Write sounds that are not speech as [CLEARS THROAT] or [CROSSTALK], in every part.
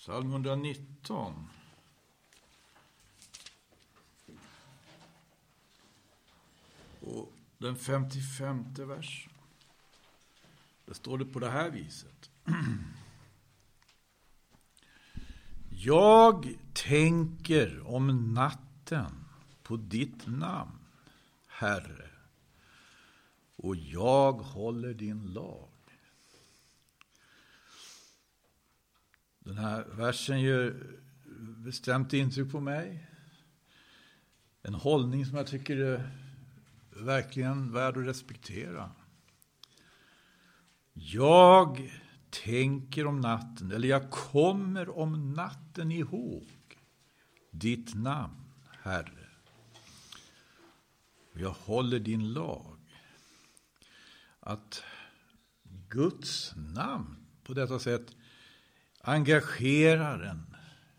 Psalm 119. Och den 55 versen. Där står det på det här viset. [CLEARS THROAT] Jag tänker om natten på ditt namn, Herre, och jag håller din lag. Den här versen gör bestämt intryck på mig. En hållning som jag tycker är verkligen värd att respektera. Jag tänker om natten, eller jag kommer om natten ihåg ditt namn, Herre. Jag håller din lag. Att Guds namn på detta sätt engagerar en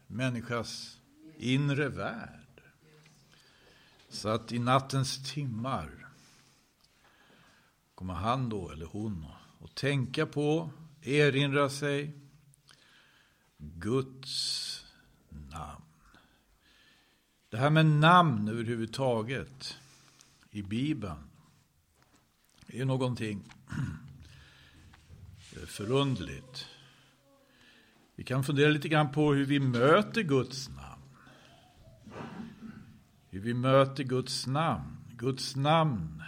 människas inre värld. Så att i nattens timmar kommer han då, eller hon, att tänka på, erinra sig Guds namn. Det här med namn överhuvudtaget i Bibeln är någonting [CLEARS THROAT] förundligt. Vi kan fundera lite grann på hur vi möter Guds namn. Hur vi möter Guds namn. Guds namn.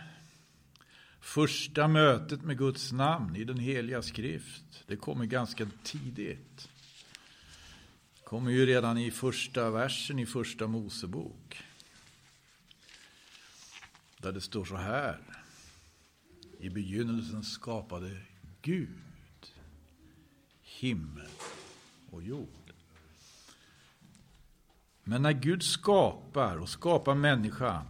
Första mötet med Guds namn i den heliga skrift. Det kommer ganska tidigt. Det kommer ju redan i första versen i första Mosebok. Där det står så här. I begynnelsen skapade Gud himmel och jord. Men när Gud skapar och skapar människan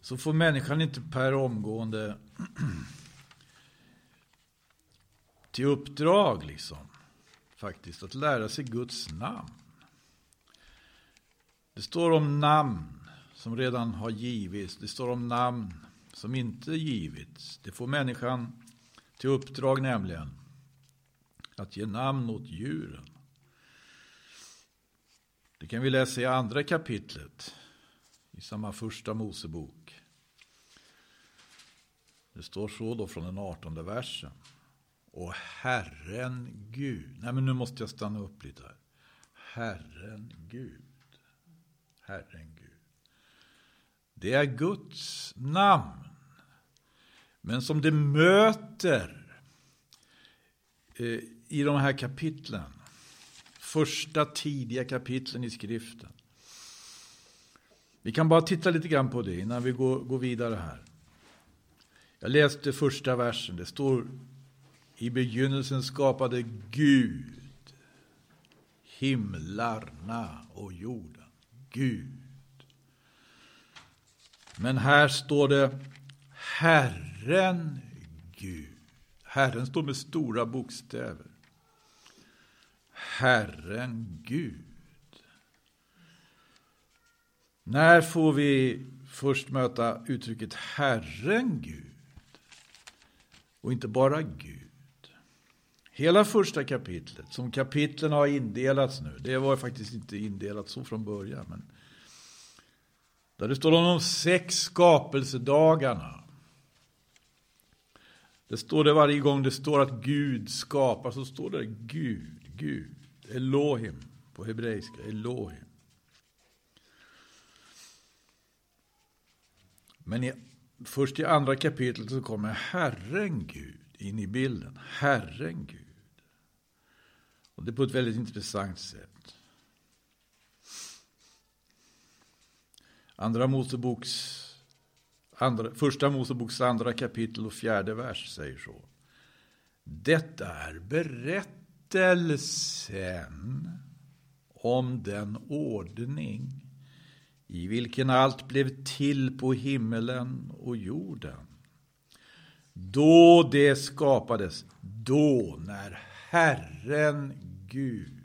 så får människan inte per omgående [CLEARS THROAT] till uppdrag liksom faktiskt att lära sig Guds namn. Det står om namn som redan har givits. Det står om namn som inte givits. Det får människan till uppdrag nämligen att ge namn åt djuren. Det kan vi läsa i andra kapitlet i samma första Mosebok. Det står så då från den artonde versen. Och Herren Gud. Nej men nu måste jag stanna upp lite här. Herren Gud. Herren Gud. Det är Guds namn. Men som det möter eh, i de här kapitlen. Första tidiga kapitlen i skriften. Vi kan bara titta lite grann på det innan vi går, går vidare här. Jag läste första versen. Det står i begynnelsen skapade Gud himlarna och jorden. Gud. Men här står det Herren Gud. Herren står med stora bokstäver. Herren Gud. När får vi först möta uttrycket Herren Gud? Och inte bara Gud. Hela första kapitlet, som kapitlen har indelats nu, det var faktiskt inte indelat så från början, men där det står om de sex skapelsedagarna. Det står det varje gång det står att Gud skapar, så står det Gud, Gud. Elohim på hebreiska, Elohim. Men i, först i andra kapitlet så kommer Herren Gud in i bilden. Herren Gud. Och det är på ett väldigt intressant sätt. Andra Moseboks, andra, första Moseboks andra kapitel och fjärde vers säger så. Detta är berättelsen om den ordning i vilken allt blev till på himmelen och jorden. Då det skapades, då när Herren Gud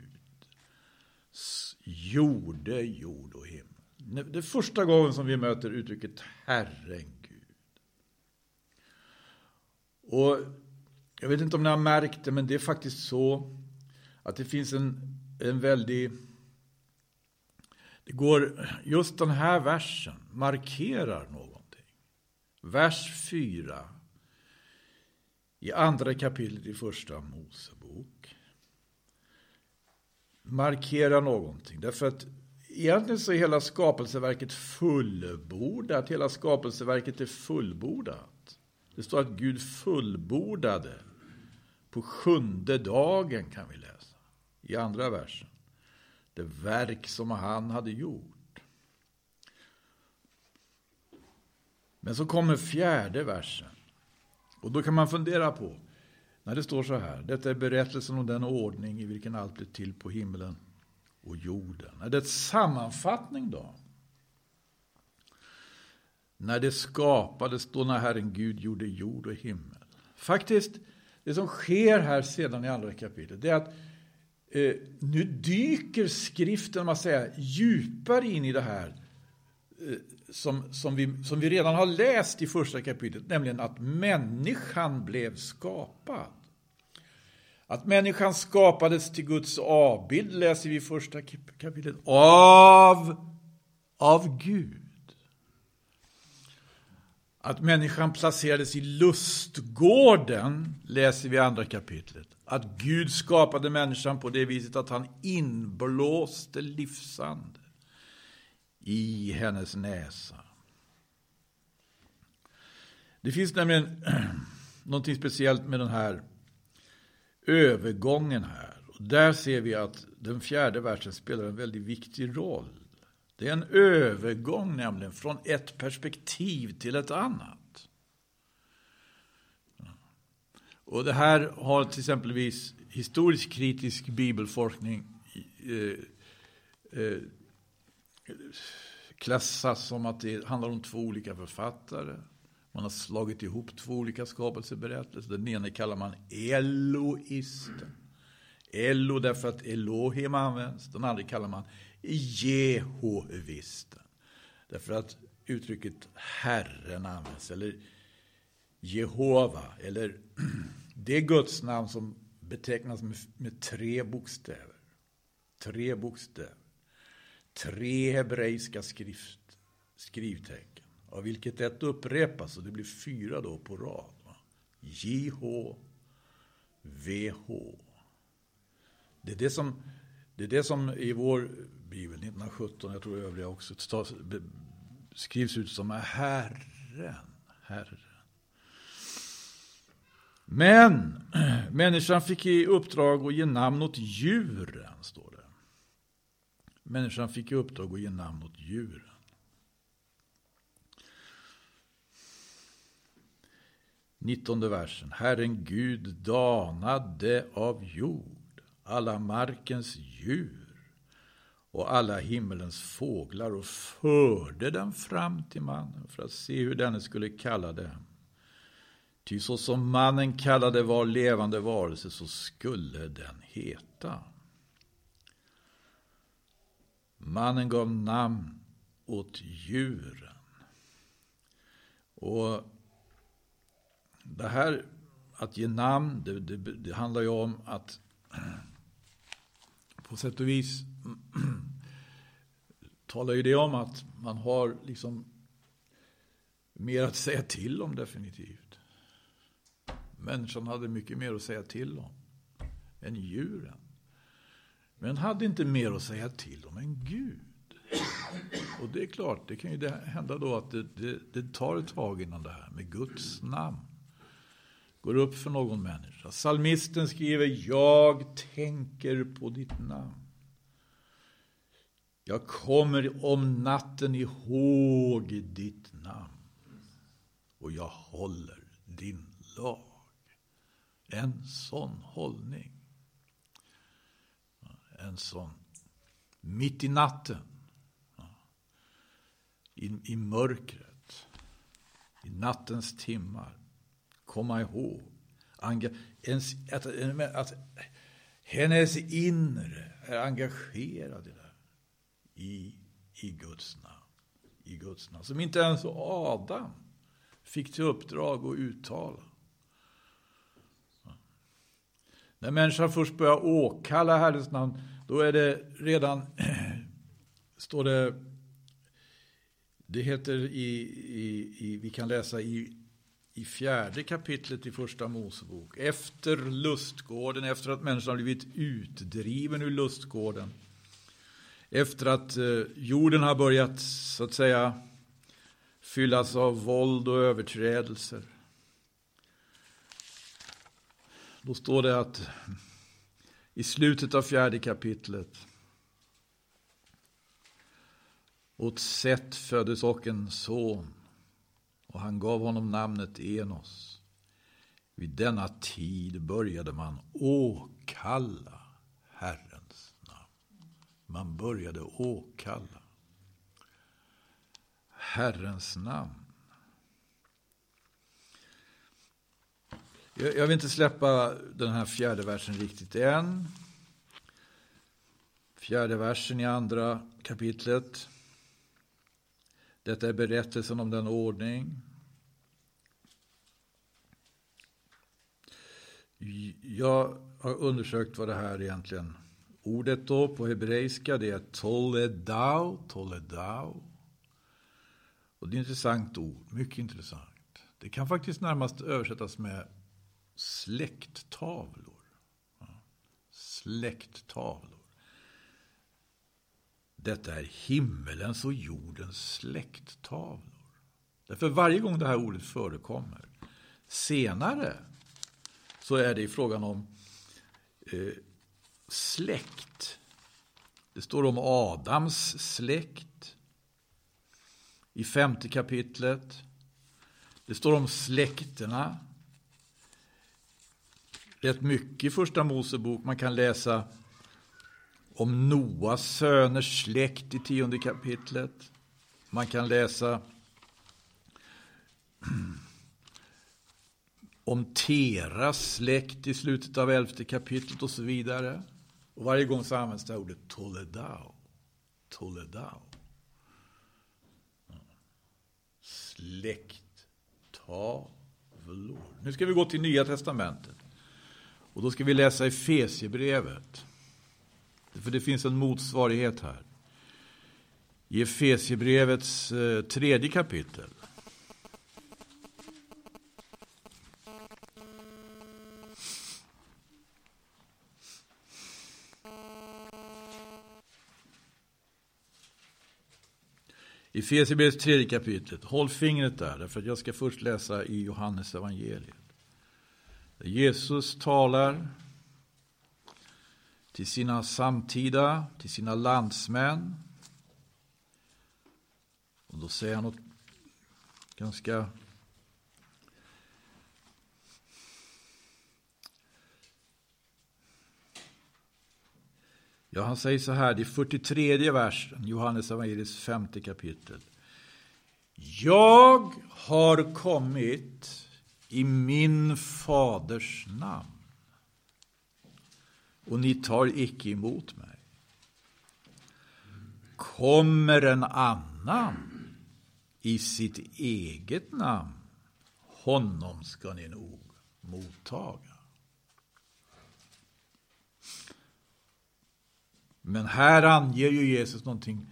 gjorde jord och himmel. Det är första gången som vi möter uttrycket Herren Gud. Och jag vet inte om ni har märkt det, men det är faktiskt så att det finns en, en väldig... Det går, just den här versen markerar någonting. Vers 4 i andra kapitlet i första Mosebok markerar någonting. Därför att egentligen så är hela skapelseverket fullbordat. Hela skapelseverket är fullbordat. Det står att Gud fullbordade på sjunde dagen kan vi läsa. I andra versen. Det verk som han hade gjort. Men så kommer fjärde versen. Och då kan man fundera på, när det står så här, detta är berättelsen om den ordning i vilken allt blev till på himlen och jorden. Är det en sammanfattning då? När det skapades, då när Herren Gud gjorde jord och himmel. Faktiskt, det som sker här sedan i andra kapitlet, det är att eh, nu dyker skriften, man säger, djupare in i det här eh, som, som, vi, som vi redan har läst i första kapitlet, nämligen att människan blev skapad. Att människan skapades till Guds avbild läser vi i första kapitlet. Av, av Gud. Att människan placerades i lustgården läser vi i andra kapitlet. Att Gud skapade människan på det viset att han inblåste livsande i hennes näsa. Det finns nämligen [CLEARS THROAT] någonting speciellt med den här övergången här. Och där ser vi att den fjärde versen spelar en väldigt viktig roll. Det är en övergång nämligen från ett perspektiv till ett annat. Och det här har till exempelvis historisk kritisk bibelforskning eh, eh, klassas som att det handlar om två olika författare. Man har slagit ihop två olika skapelseberättelser. Den ena kallar man Eloisten. Elo därför att Elohim används. Den andra kallar man Jehovisten. Därför att uttrycket Herren används. Eller Jehova. Eller [CLEARS THROAT] det gudsnamn som betecknas med, med tre bokstäver. Tre bokstäver. Tre hebreiska skrift, skrivtecken av vilket ett upprepas och det blir fyra då på rad. JH, VH. Det är det som, det är det som i vår bibel 1917, jag tror övriga också, skrivs ut som Herren. Herren. Men människan fick i uppdrag att ge namn åt djuren, står det. Människan fick i uppdrag att ge namn åt djuren. 19 versen. Herren Gud danade av jord alla markens djur och alla himmelens fåglar och förde den fram till mannen för att se hur denne skulle kalla dem. Ty så som mannen kallade var levande varelse så skulle den heta. Mannen gav namn åt djuren. Och det här att ge namn, det, det, det handlar ju om att [CLEARS THROAT] på sätt och vis [CLEARS THROAT] talar ju det om att man har liksom mer att säga till om definitivt. Människan hade mycket mer att säga till om än djuren. Men hade inte mer att säga till om än Gud. Och det är klart, det kan ju hända då att det, det, det tar ett tag innan det här med Guds namn går upp för någon människa. Salmisten skriver, jag tänker på ditt namn. Jag kommer om natten ihåg ditt namn och jag håller din lag. En sån hållning. En sån. Mitt i natten. I, i mörkret. I nattens timmar komma ihåg. Ens, att, att hennes inre är engagerad i det. I, i Guds namn. I Guds namn. Som inte ens Adam fick till uppdrag att uttala. När människan först börjar åkalla Herrens namn, då är det redan, [CLEARS THROAT] står det, det heter i, i, i vi kan läsa i, i fjärde kapitlet i första Mosebok, efter lustgården, efter att människan har blivit utdriven ur lustgården, efter att eh, jorden har börjat, så att säga, fyllas av våld och överträdelser. Då står det att i slutet av fjärde kapitlet Åt Seth föddes och en son och han gav honom namnet Enos. Vid denna tid började man åkalla Herren. Man började åkalla Herrens namn. Jag vill inte släppa den här fjärde versen riktigt än. Fjärde versen i andra kapitlet. Detta är berättelsen om den ordning. Jag har undersökt vad det här egentligen Ordet då på hebreiska det är toledau, toledau. Och det är ett intressant ord, mycket intressant. Det kan faktiskt närmast översättas med släkttavlor. Släkttavlor. Detta är himmelens och jordens släkttavlor. Därför varje gång det här ordet förekommer senare så är det i frågan om eh, släkt. Det står om Adams släkt i femte kapitlet. Det står om släkterna rätt mycket i Första Mosebok. Man kan läsa om Noas söners släkt i tionde kapitlet. Man kan läsa om Teras släkt i slutet av elfte kapitlet och så vidare. Och varje gång så används det här ordet Toledao. Toledao. Släkttavlor. Nu ska vi gå till Nya Testamentet. Och då ska vi läsa Efesiebrevet. För det finns en motsvarighet här. I Efesiebrevets eh, tredje kapitel. Efesierbrevets tredje kapitlet. Håll fingret där, därför att jag ska först läsa i Johannes evangeliet. Jesus talar till sina samtida, till sina landsmän. Och då säger han något ganska Ja, han säger så här, det är 43 versen, Johannes evangeliets femte kapitel. Jag har kommit i min faders namn. Och ni tar icke emot mig. Kommer en annan i sitt eget namn, honom ska ni nog mottaga. Men här anger ju Jesus någonting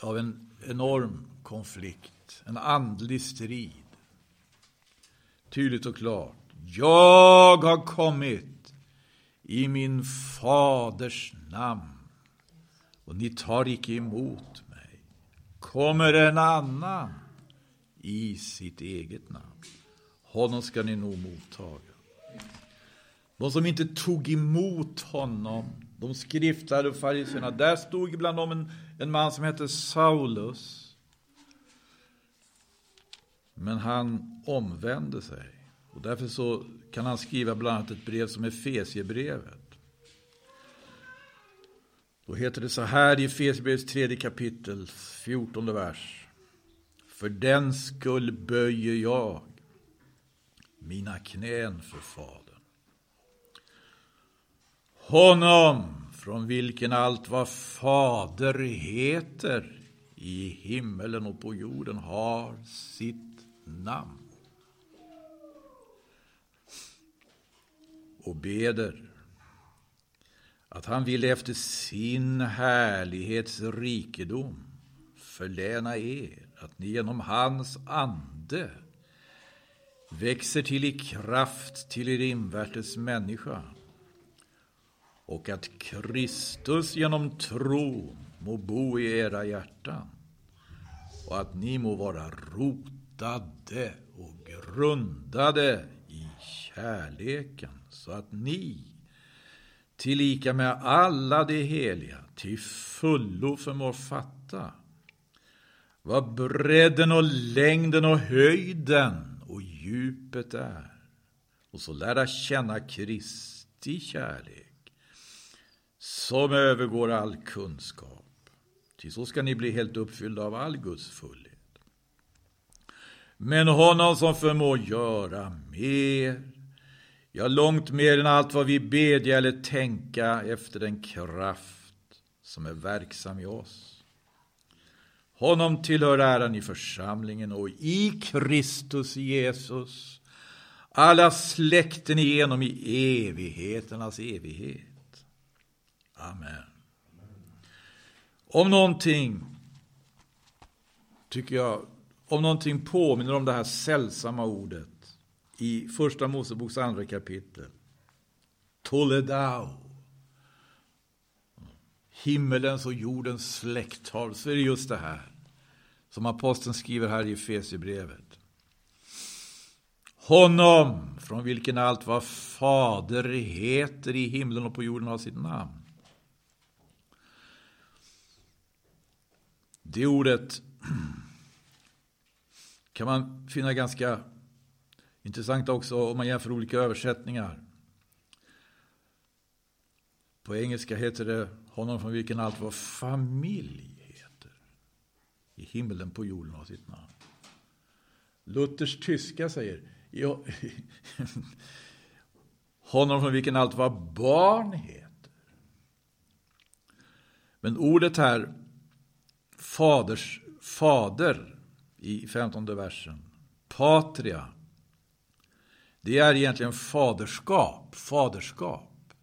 av en enorm konflikt, en andlig strid tydligt och klart. Jag har kommit i min faders namn och ni tar icke emot mig. Kommer en annan i sitt eget namn. Honom ska ni nog mottaga. De som inte tog emot honom, de skriftlärde och fariséerna, där stod bland dem en, en man som hette Saulus men han omvände sig. Och därför så kan han skriva bland annat ett brev som Efesiebrevet. Då heter det så här i Efesierbrevets tredje kapitel, fjortonde vers. För den skull böjer jag mina knän för Fadern. Honom från vilken allt vad Fader heter i himmelen och på jorden har sitt namn. Och beder. att han vill efter sin härlighets rikedom förläna er att ni genom hans ande växer till i kraft till er invärtes människa och att Kristus genom tro må bo i era hjärtan och att ni må vara rotade och grundade i kärleken så att ni tillika med alla de heliga till fullo förmår fatta vad bredden och längden och höjden och djupet är och så lära känna Kristi kärlek som övergår all kunskap. Till så ska ni bli helt uppfyllda av all Guds fullhet. Men honom som förmår göra mer Ja, långt mer än allt vad vi bedja eller tänka efter den kraft som är verksam i oss. Honom tillhör äran i församlingen och i Kristus Jesus alla släkten igenom i evigheternas evighet. Amen. Om någonting, tycker jag, om någonting påminner om det här sällsamma ordet i Första Moseboks andra kapitel. Toledao. Himmelens och jordens släkttal. Så är det just det här. Som aposteln skriver här i Efesierbrevet. Honom, från vilken allt vad fader heter i himlen och på jorden har sitt namn. Det ordet kan man finna ganska Intressant också om man jämför olika översättningar. På engelska heter det honom från vilken allt vår familj heter. I himlen på jorden har sitt namn. Luthers tyska säger [LAUGHS] honom från vilken allt vad barn heter. Men ordet här, faders, fader i femtonde versen, patria, det är egentligen faderskap. Faderskap.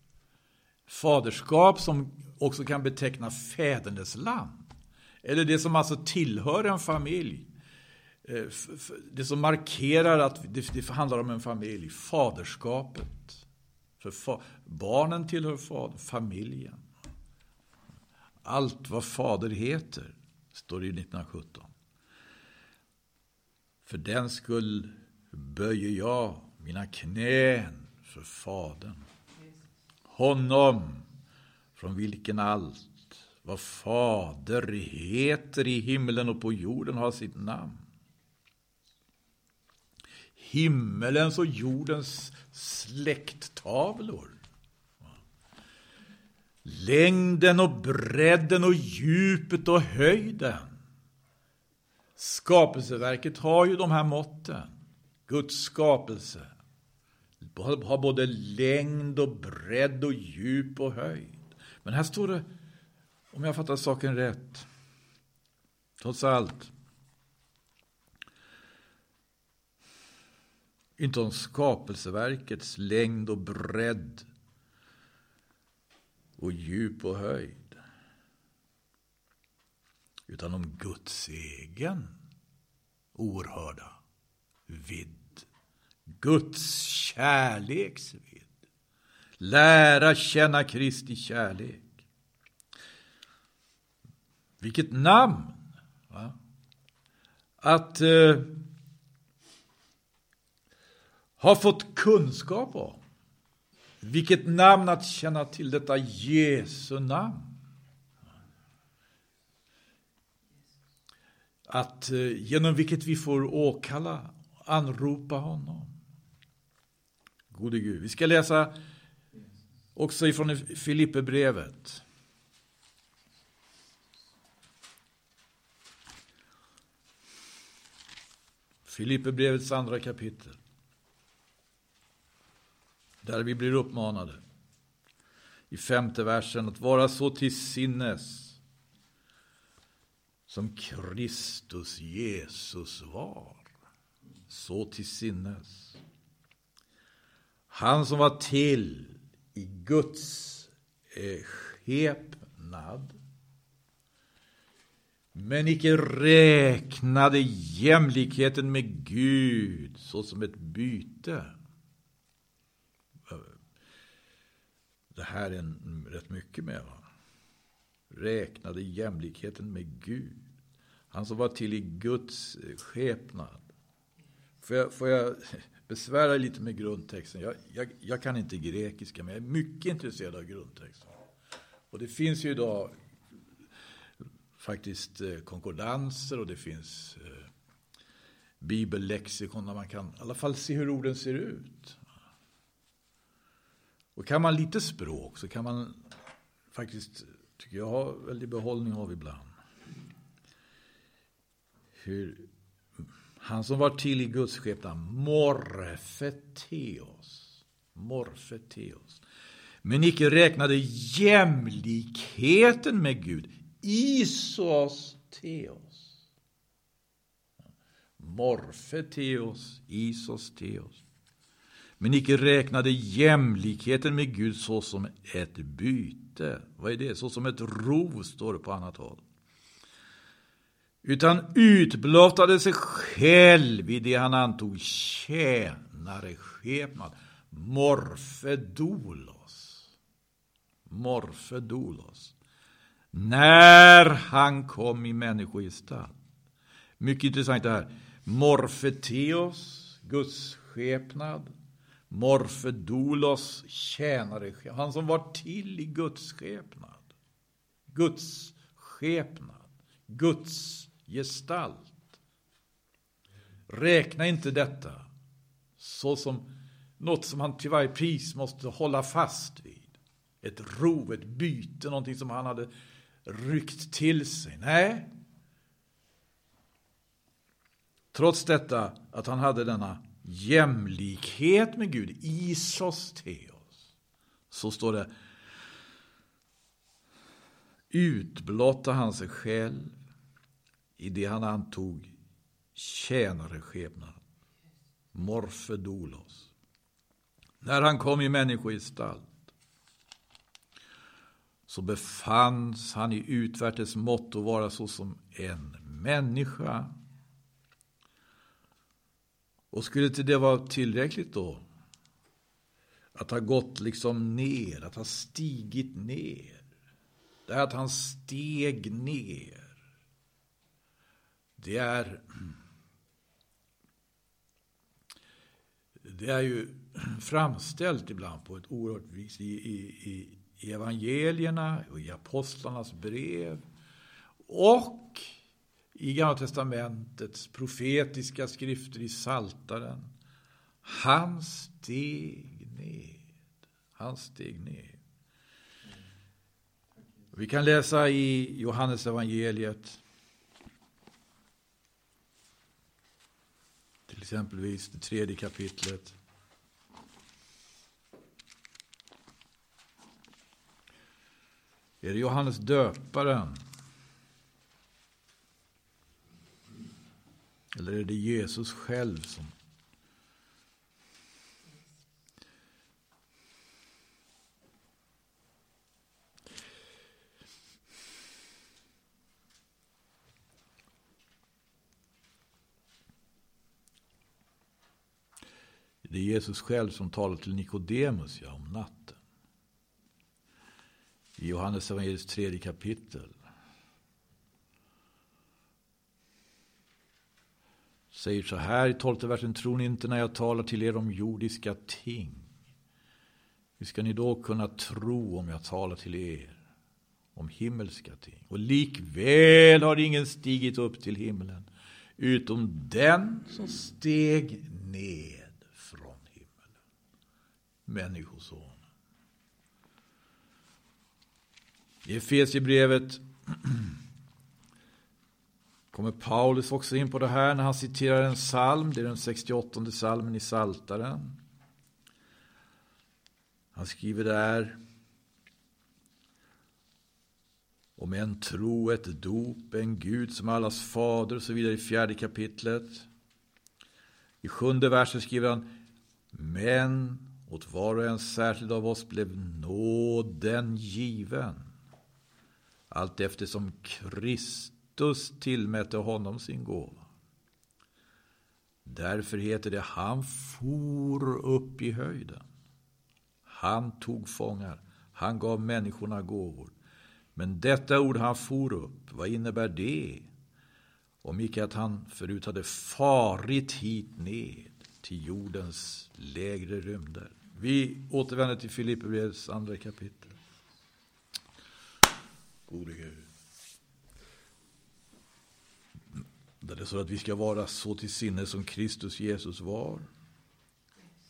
Faderskap som också kan beteckna fädernesland. Eller det som alltså tillhör en familj. Eh, det som markerar att det handlar om en familj. Faderskapet. För fa barnen tillhör fader, familjen. Allt vad fader heter, står det i 1917. För den skull böjer jag mina knän för Fadern. Honom från vilken allt vad Fader heter i himlen och på jorden har sitt namn. Himmelens och jordens släkttavlor. Längden och bredden och djupet och höjden. Skapelseverket har ju de här måtten. Guds skapelse har både längd och bredd och djup och höjd. Men här står det, om jag fattar saken rätt, trots allt, inte om skapelseverkets längd och bredd och djup och höjd, utan om Guds egen oerhörda vidd Guds kärleks vidd. Lära känna Kristi kärlek. Vilket namn! Va? Att eh, ha fått kunskap om. Vilket namn att känna till detta Jesu namn. Att eh, genom vilket vi får åkalla, anropa honom gode Gud. Vi ska läsa också ifrån Filipperbrevet. Filipperbrevets andra kapitel. Där vi blir uppmanade i femte versen att vara så till sinnes som Kristus Jesus var. Så till sinnes. Han som var till i Guds eh, skepnad men icke räknade jämlikheten med Gud såsom ett byte. Det här är en, rätt mycket med. Va? Räknade jämlikheten med Gud. Han som var till i Guds eh, skepnad. Får jag, får jag [LAUGHS] besvära lite med grundtexten? Jag, jag, jag kan inte grekiska, men jag är mycket intresserad av grundtexten. Och det finns ju idag faktiskt eh, konkordanser och det finns eh, bibellexikon där man kan i alla fall se hur orden ser ut. Och kan man lite språk så kan man faktiskt, tycker jag, ha väldigt behållning av ibland. Hur han som var till i Guds skepnad, morfeteos, morfeteos, men icke räknade jämlikheten med Gud Isos teos. Morfeteos, Isos teos. Men icke räknade jämlikheten med Gud såsom ett byte. Vad är det? Såsom ett rov, står det på annat håll. Utan utblottade sig själv i det han antog tjänare skepnad. Morfedolos. Morfedolos när han kom i människogestalt. Mycket intressant det här. Morfeteos, Guds skepnad. Morfedolos, tjänare. Han som var till i Guds skepnad. Guds skepnad. Guds gestalt. Räkna inte detta så som något som han till varje pris måste hålla fast vid. Ett rov, ett byte, någonting som han hade ryckt till sig. Nej. Trots detta att han hade denna jämlikhet med Gud, isos teos, så står det utblottade han sig själv i det han antog tjänareskepnad, morfedolos. När han kom i människogestalt så befanns han i utvärtes mått att vara såsom en människa. Och skulle inte det vara tillräckligt då? Att ha gått liksom ner, att ha stigit ner. Det är att han steg ner. Det är det är ju framställt ibland på ett oerhört vis i, i, i i evangelierna och i apostlarnas brev och i Gamla testamentets profetiska skrifter i Saltaren. Han steg ned. Han steg ned. Vi kan läsa i Johannes evangeliet till exempelvis det tredje kapitlet. Är det Johannes döparen? Eller är det Jesus själv som Det är Jesus själv som talar till Nikodemus ja, om natten i Johannes evangeliets tredje kapitel. Säger så här i tolfte versen, tror ni inte när jag talar till er om jordiska ting? Hur ska ni då kunna tro om jag talar till er om himmelska ting? Och likväl har ingen stigit upp till himlen utom den som steg ned från himlen. Människoson. I Efesierbrevet [CLEARS THROAT] kommer Paulus också in på det här när han citerar en psalm. Det är den 68 psalmen i Saltaren. Han skriver där om en tro, ett dop, en Gud som allas fader och så vidare i fjärde kapitlet. I sjunde versen skriver han Men Åt var och en särskild av oss blev nåden given. Allt eftersom Kristus tillmätte honom sin gåva. Därför heter det han for upp i höjden. Han tog fångar. Han gav människorna gåvor. Men detta ord han for upp, vad innebär det? Om icke att han förut hade farit hit ned till jordens lägre rymder. Vi återvänder till Filipperbrevets andra kapitel. Gode Gud. Där det står att vi ska vara så till sinne som Kristus Jesus var.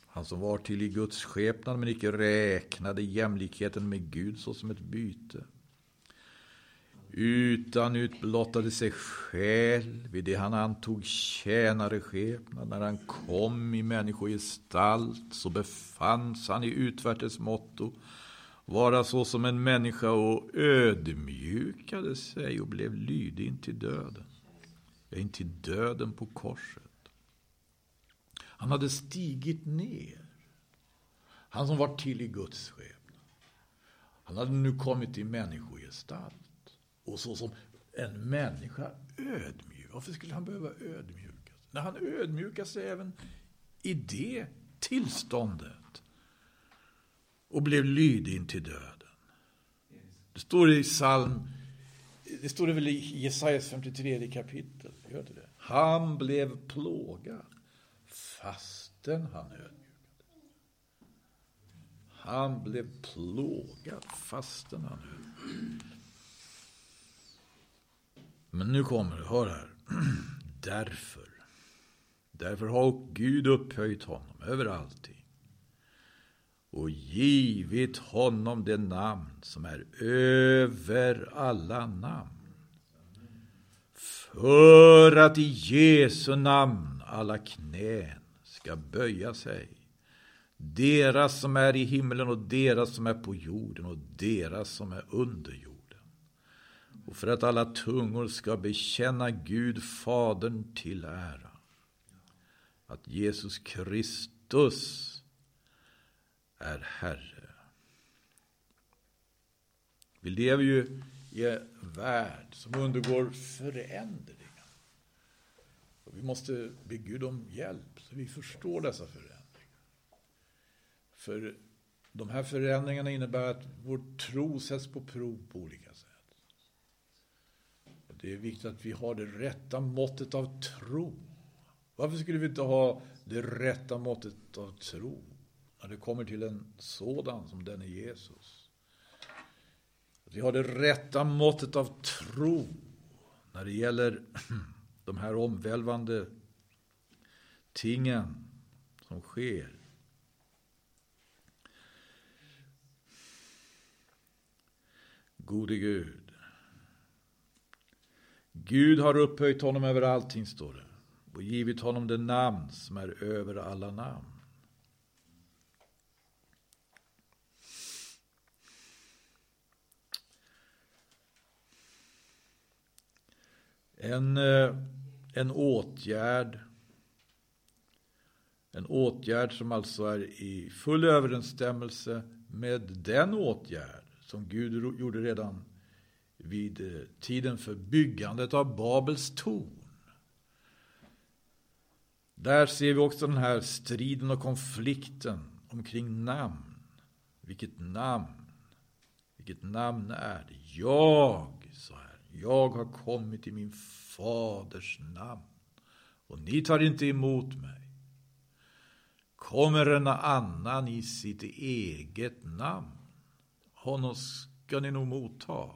Han som var till i Guds skepnad men icke räknade jämlikheten med Gud såsom ett byte. Utan utblottade sig själv i det han antog tjänareskepnad. När han kom i människogestalt så befanns han i utvärtes motto vara så som en människa och ödmjukade sig och blev lydig intill döden. Ja, intill döden på korset. Han hade stigit ner. Han som var till i Guds skepnad. Han hade nu kommit i människogestalt. Och så som en människa ödmjuk. Varför skulle han behöva ödmjukas? När han ödmjukar sig även i det tillståndet och blev lydig in till döden. Det står i psalm, det står det väl i Jesajas 53 kapitel, gör det det? Han blev plågad fastän han ödmjukade. Han blev plågad fastän han ödmjukade. Men nu kommer det, hör här. [CLEARS THROAT] Därför. Därför har Gud upphöjt honom över allting och givit honom det namn som är över alla namn. För att i Jesu namn alla knän ska böja sig. Deras som är i himlen och deras som är på jorden och deras som är under jorden och för att alla tungor ska bekänna Gud Fadern till ära. Att Jesus Kristus är Herre. Vi lever ju värld som undergår förändringar. Och vi måste be Gud om hjälp så vi förstår dessa förändringar. För de här förändringarna innebär att vår tro sätts på prov på olika sätt. Det är viktigt att vi har det rätta måttet av tro. Varför skulle vi inte ha det rätta måttet av tro när det kommer till en sådan som den är Jesus? Att vi har det rätta måttet av tro när det gäller [CLEARS THROAT] de här omvälvande tingen som sker. Gode Gud. Gud har upphöjt honom över allting, står det, och givit honom det namn som är över alla namn. En, eh, en åtgärd en åtgärd som alltså är i full överensstämmelse med den åtgärd som Gud gjorde redan vid eh, tiden för byggandet av Babels torn. Där ser vi också den här striden och konflikten omkring namn. Vilket namn? Vilket namn är det? Jag, sa här, jag har kommit i min faders namn och ni tar inte emot mig. Kommer en annan i sitt eget namn, honom ska ni nog motta.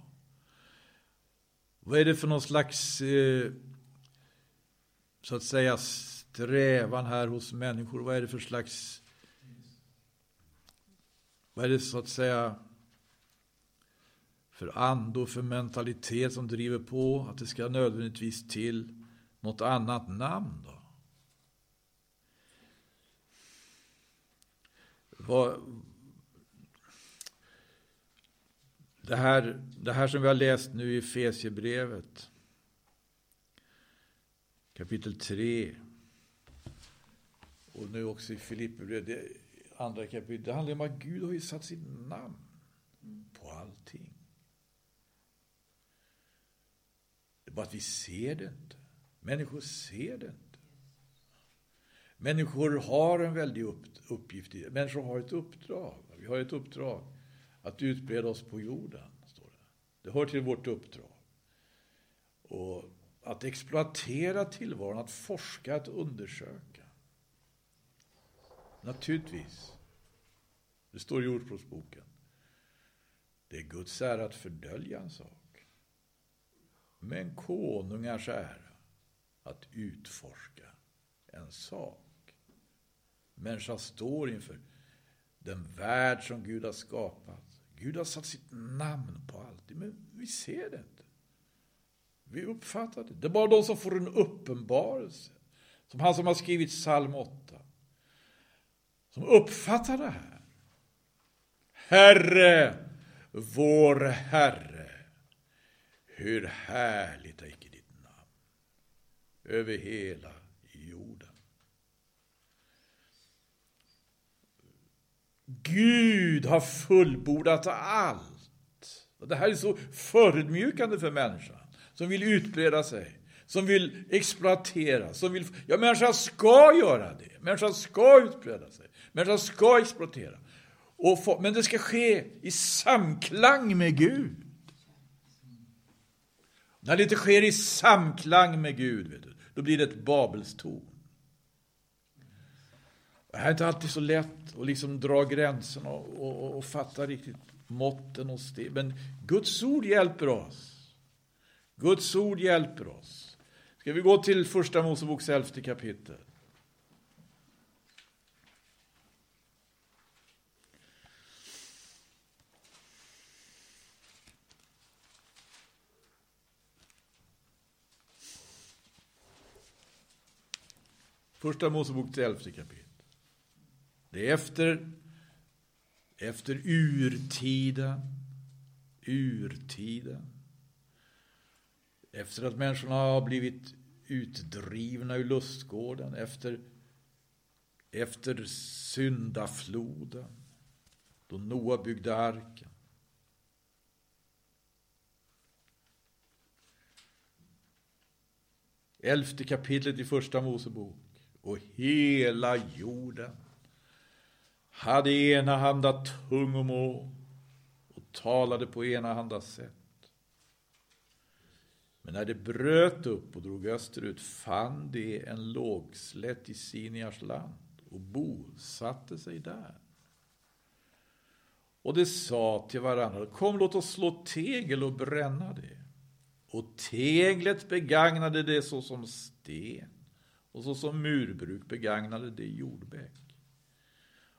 Vad är det för någon slags, eh, så att säga, strävan här hos människor? Vad är det för slags, vad är det så att säga för ande och för mentalitet som driver på att det ska nödvändigtvis till något annat namn då? Vad, Det här, det här som vi har läst nu i Efesiebrevet, kapitel 3 och nu också i Filipperbrevet. andra kapitlet, det handlar om att Gud har ju satt sitt namn på allting. Det är bara att vi ser det inte. Människor ser det inte. Människor har en väldig uppgift. Människor har ett uppdrag. Vi har ett uppdrag att utbreda oss på jorden. Står det. det hör till vårt uppdrag. Och att exploatera tillvaron, att forska, att undersöka. Naturligtvis. Det står i Ordspråksboken. Det är Guds ära att fördölja en sak. Men konungars ära att utforska en sak. Människan står inför den värld som Gud har skapat. Gud har satt sitt namn på allt, men vi ser det inte. Vi uppfattar det. Det är bara de som får en uppenbarelse. Som han som har skrivit psalm 8. Som uppfattar det här. Herre, vår Herre, hur härligt är icke ditt namn över hela jorden. Gud har fullbordat allt. Och det här är så förödmjukande för människan som vill utbreda sig, som vill exploatera, som vill... Ja, människan ska göra det. Människan ska utbreda sig. Människan ska exploatera. Och få, men det ska ske i samklang med Gud. När det inte sker i samklang med Gud, vet du, då blir det ett Babelstorn. Det här är inte alltid så lätt att liksom dra gränserna och, och, och fatta riktigt måtten och steg. Men Guds ord hjälper oss. Guds ord hjälper oss. Ska vi gå till första Moseboks elfte kapitel? Första Moseboks elfte kapitel. Det är efter, efter urtiden, urtiden. Efter att människorna har blivit utdrivna ur lustgården, efter, efter syndafloden, då Noa byggde arken. Elfte kapitlet i Första Mosebok. Och hela jorden hade enahanda tungomål och talade på enahanda sätt. Men när det bröt upp och drog österut fann de en lågslätt i Siniars land och bosatte sig där. Och de sa till varandra, kom låt oss slå tegel och bränna det. Och teglet begagnade det såsom sten och såsom murbruk begagnade det jordbäck.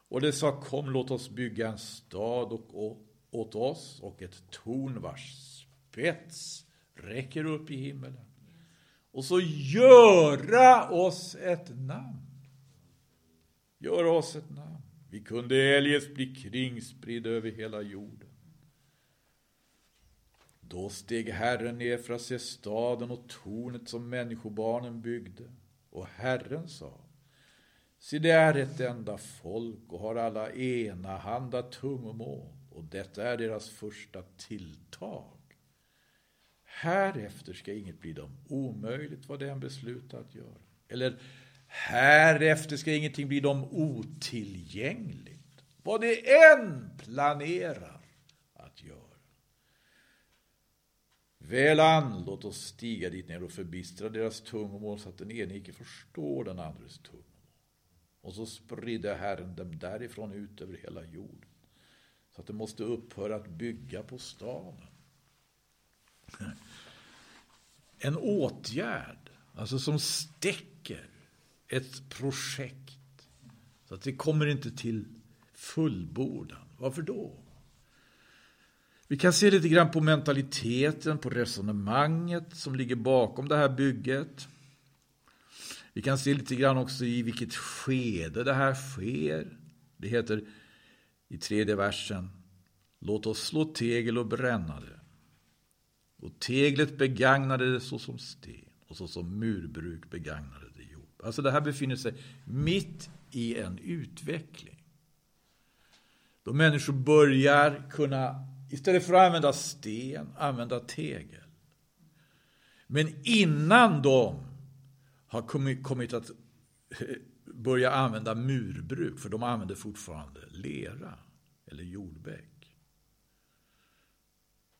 Och de sa, kom låt oss bygga en stad och, åt oss och ett torn vars spets räcker upp i himmelen. Och så göra oss ett namn. Göra oss ett namn. Vi kunde eljest bli kringspridda över hela jorden. Då steg Herren ner för att se staden och tornet som människobarnen byggde. Och Herren sa, se det är ett enda folk och har alla enahanda tungomål och detta är deras första tilltag. Härefter ska inget bli dem omöjligt vad den beslutar att göra. Eller härefter ska ingenting bli dem otillgängligt. Vad det än planerar att göra. Väl an, låt oss stiga dit ner och förbistra deras tungomål så att den ene icke förstår den andres tungomål. Och så spridde Herren dem därifrån ut över hela jorden. Så att de måste upphöra att bygga på staden en åtgärd, alltså som stäcker ett projekt. Så att det kommer inte till fullbordan. Varför då? Vi kan se lite grann på mentaliteten, på resonemanget som ligger bakom det här bygget. Vi kan se lite grann också i vilket skede det här sker. Det heter i tredje versen Låt oss slå tegel och bränna det. Och teglet begagnade det såsom sten och såsom murbruk begagnade det jord. Alltså det här befinner sig mitt i en utveckling. Då människor börjar kunna, istället för att använda sten, använda tegel. Men innan de har kommit, kommit att eh, börja använda murbruk, för de använder fortfarande lera eller jordbäck.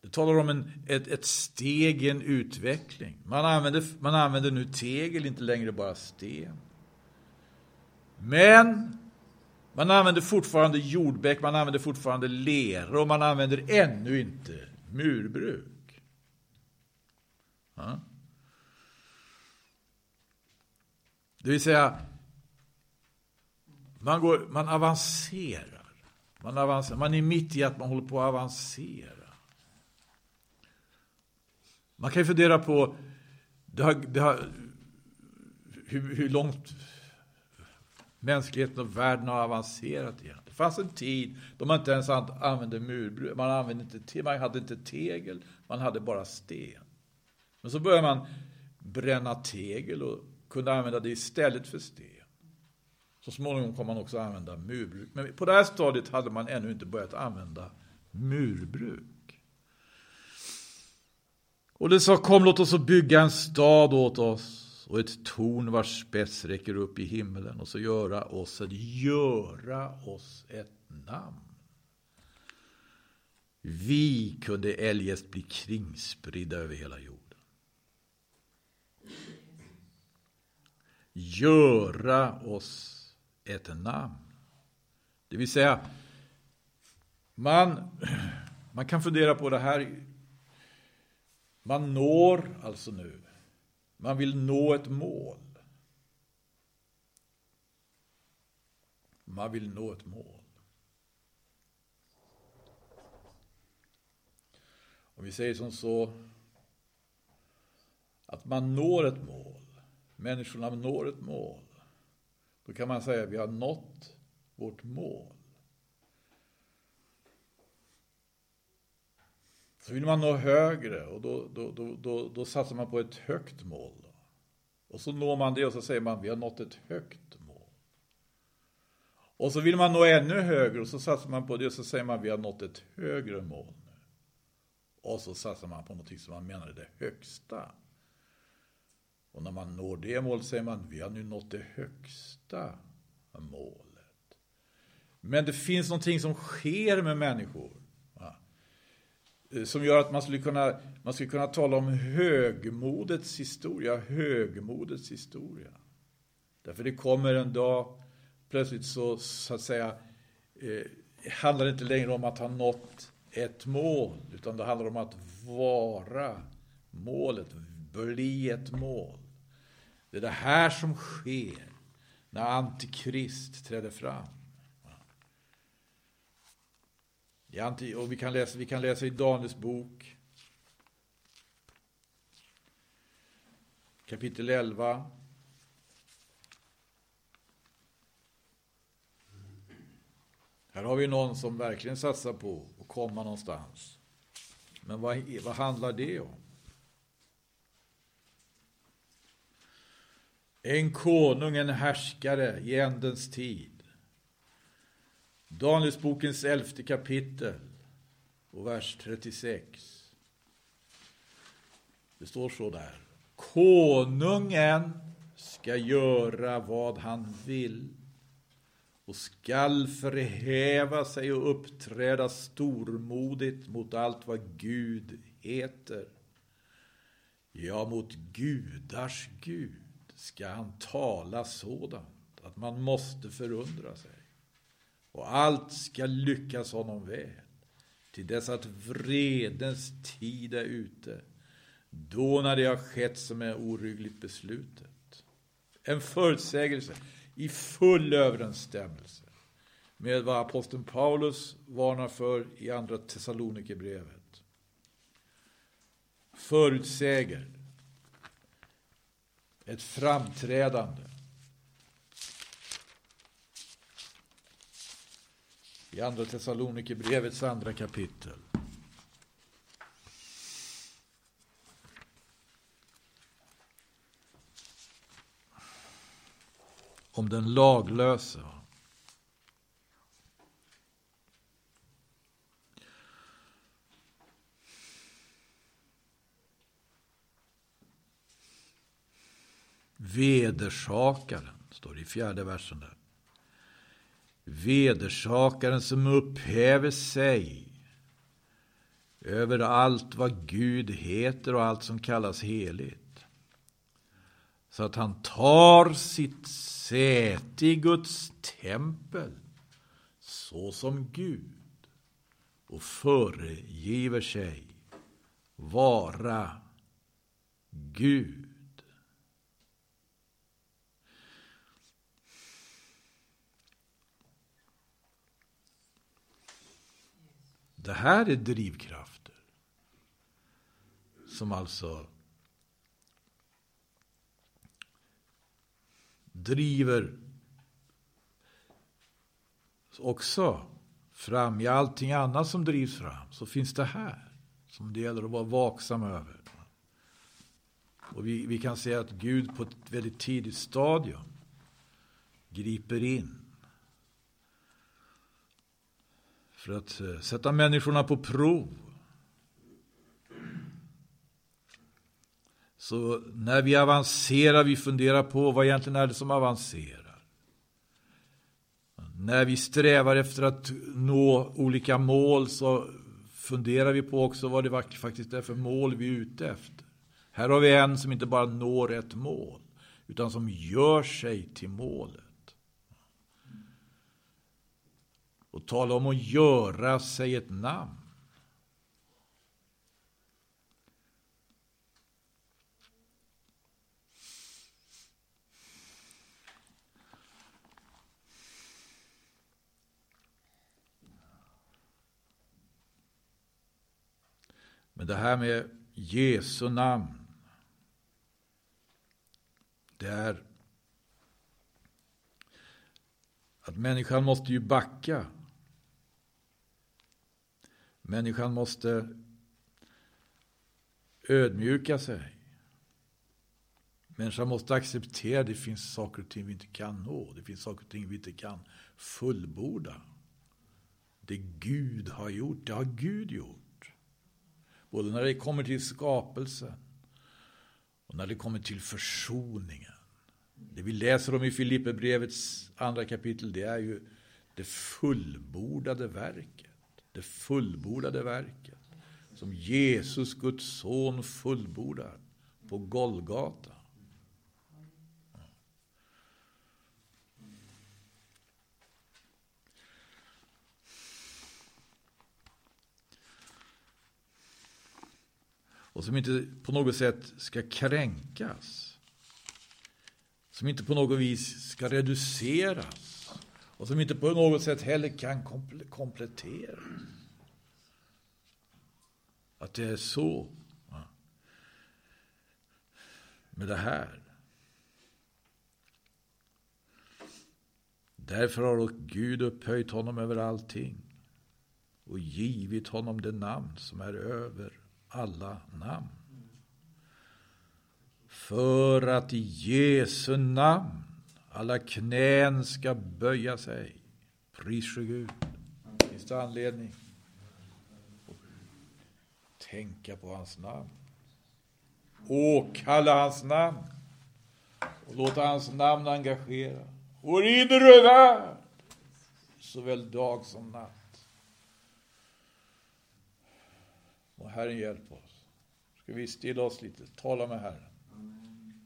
Det talar om en, ett, ett steg i en utveckling. Man använder, man använder nu tegel, inte längre bara sten. Men man använder fortfarande jordbäck, man använder fortfarande lera och man använder ännu inte murbruk. Ja. Det vill säga, man, går, man avancerar. Man, avancerar. man är mitt i att man håller på att avancera. Man kan ju fundera på det har, det har, hur, hur långt mänskligheten och världen har avancerat igen. Det fanns en tid då man inte ens använde murbruk, man, använde inte, man hade inte tegel, man hade bara sten. Men så började man bränna tegel och kunde använda det istället för sten. Så småningom kom man också använda murbruk. Men på det här stadiet hade man ännu inte börjat använda murbruk. Och det sa, kom låt oss bygga en stad åt oss och ett torn vars spets räcker upp i himmelen och så göra oss, ett, göra oss ett namn. Vi kunde eljest bli kringspridda över hela jorden. Göra oss ett namn. Det vill säga, man, man kan fundera på det här. Man når alltså nu man vill nå ett mål. Man vill nå ett mål. Om vi säger som så att man når ett mål, människorna når ett mål, då kan man säga att vi har nått vårt mål. Så vill man nå högre och då, då, då, då, då satsar man på ett högt mål. Då. Och så når man det och så säger man vi har nått ett högt mål. Och så vill man nå ännu högre och så satsar man på det och så säger man vi har nått ett högre mål. Nu. Och så satsar man på något som man menar är det högsta. Och när man når det målet säger man vi har nu nått det högsta målet. Men det finns någonting som sker med människor Eh, som gör att man skulle kunna, man skulle kunna tala om högmodets historia, högmodets historia. Därför det kommer en dag, plötsligt så, så att säga, eh, handlar det inte längre om att ha nått ett mål, utan det handlar om att vara målet, bli ett mål. Det är det här som sker när Antikrist träder fram. Och vi kan, läsa, vi kan läsa i Daniels bok. Kapitel 11. Här har vi någon som verkligen satsar på att komma någonstans. Men vad, vad handlar det om? En konung, en härskare i ändens tid. Danielsbokens elfte kapitel och vers 36. Det står så där. Konungen ska göra vad han vill och skall förhäva sig och uppträda stormodigt mot allt vad Gud heter. Ja, mot gudars Gud ska han tala sådant att man måste förundra sig och allt ska lyckas honom väl till dess att vredens tid är ute då när det har skett som är oryggligt beslutet. En förutsägelse i full överensstämmelse med vad aposteln Paulus varnar för i andra Thessalonikerbrevet. Förutsäger ett framträdande I Andra Thessalonikerbrevets andra kapitel. Om den laglöse. Vedersakaren, står det i fjärde versen där. Vedersakaren som upphäver sig över allt vad Gud heter och allt som kallas heligt. Så att han tar sitt säte i Guds tempel så som Gud och föregiver sig vara Gud. Det här är drivkrafter som alltså driver också fram i allting annat som drivs fram så finns det här som det gäller att vara vaksam över. Och vi, vi kan säga att Gud på ett väldigt tidigt stadium griper in för att eh, sätta människorna på prov. Så när vi avancerar, vi funderar på vad egentligen är det som avancerar. När vi strävar efter att nå olika mål så funderar vi på också vad det faktiskt är för mål vi är ute efter. Här har vi en som inte bara når ett mål, utan som gör sig till målet. Och tala om att göra sig ett namn. Men det här med Jesu namn. Det är att människan måste ju backa. Människan måste ödmjuka sig. Människan måste acceptera att det finns saker och ting vi inte kan nå. Det finns saker och ting vi inte kan fullborda. Det Gud har gjort, det har Gud gjort. Både när det kommer till skapelsen och när det kommer till försoningen. Det vi läser om i Filipperbrevets andra kapitel, det är ju det fullbordade verket. Det fullbordade verket som Jesus, Guds son, fullbordar på Golgata. och som inte på något sätt ska kränkas. Som inte på något vis ska reduceras och som inte på något sätt heller kan komplettera. Att det är så med det här. Därför har Gud upphöjt honom över allting och givit honom det namn som är över alla namn. För att i Jesu namn alla knän ska böja sig. Pris Gud. Finns det anledning att tänka på hans namn? Åkalla hans namn och låta hans namn engagera vår inre värld såväl dag som natt. Må Herren hjälpa oss. Ska vi stilla oss lite, tala med Herren.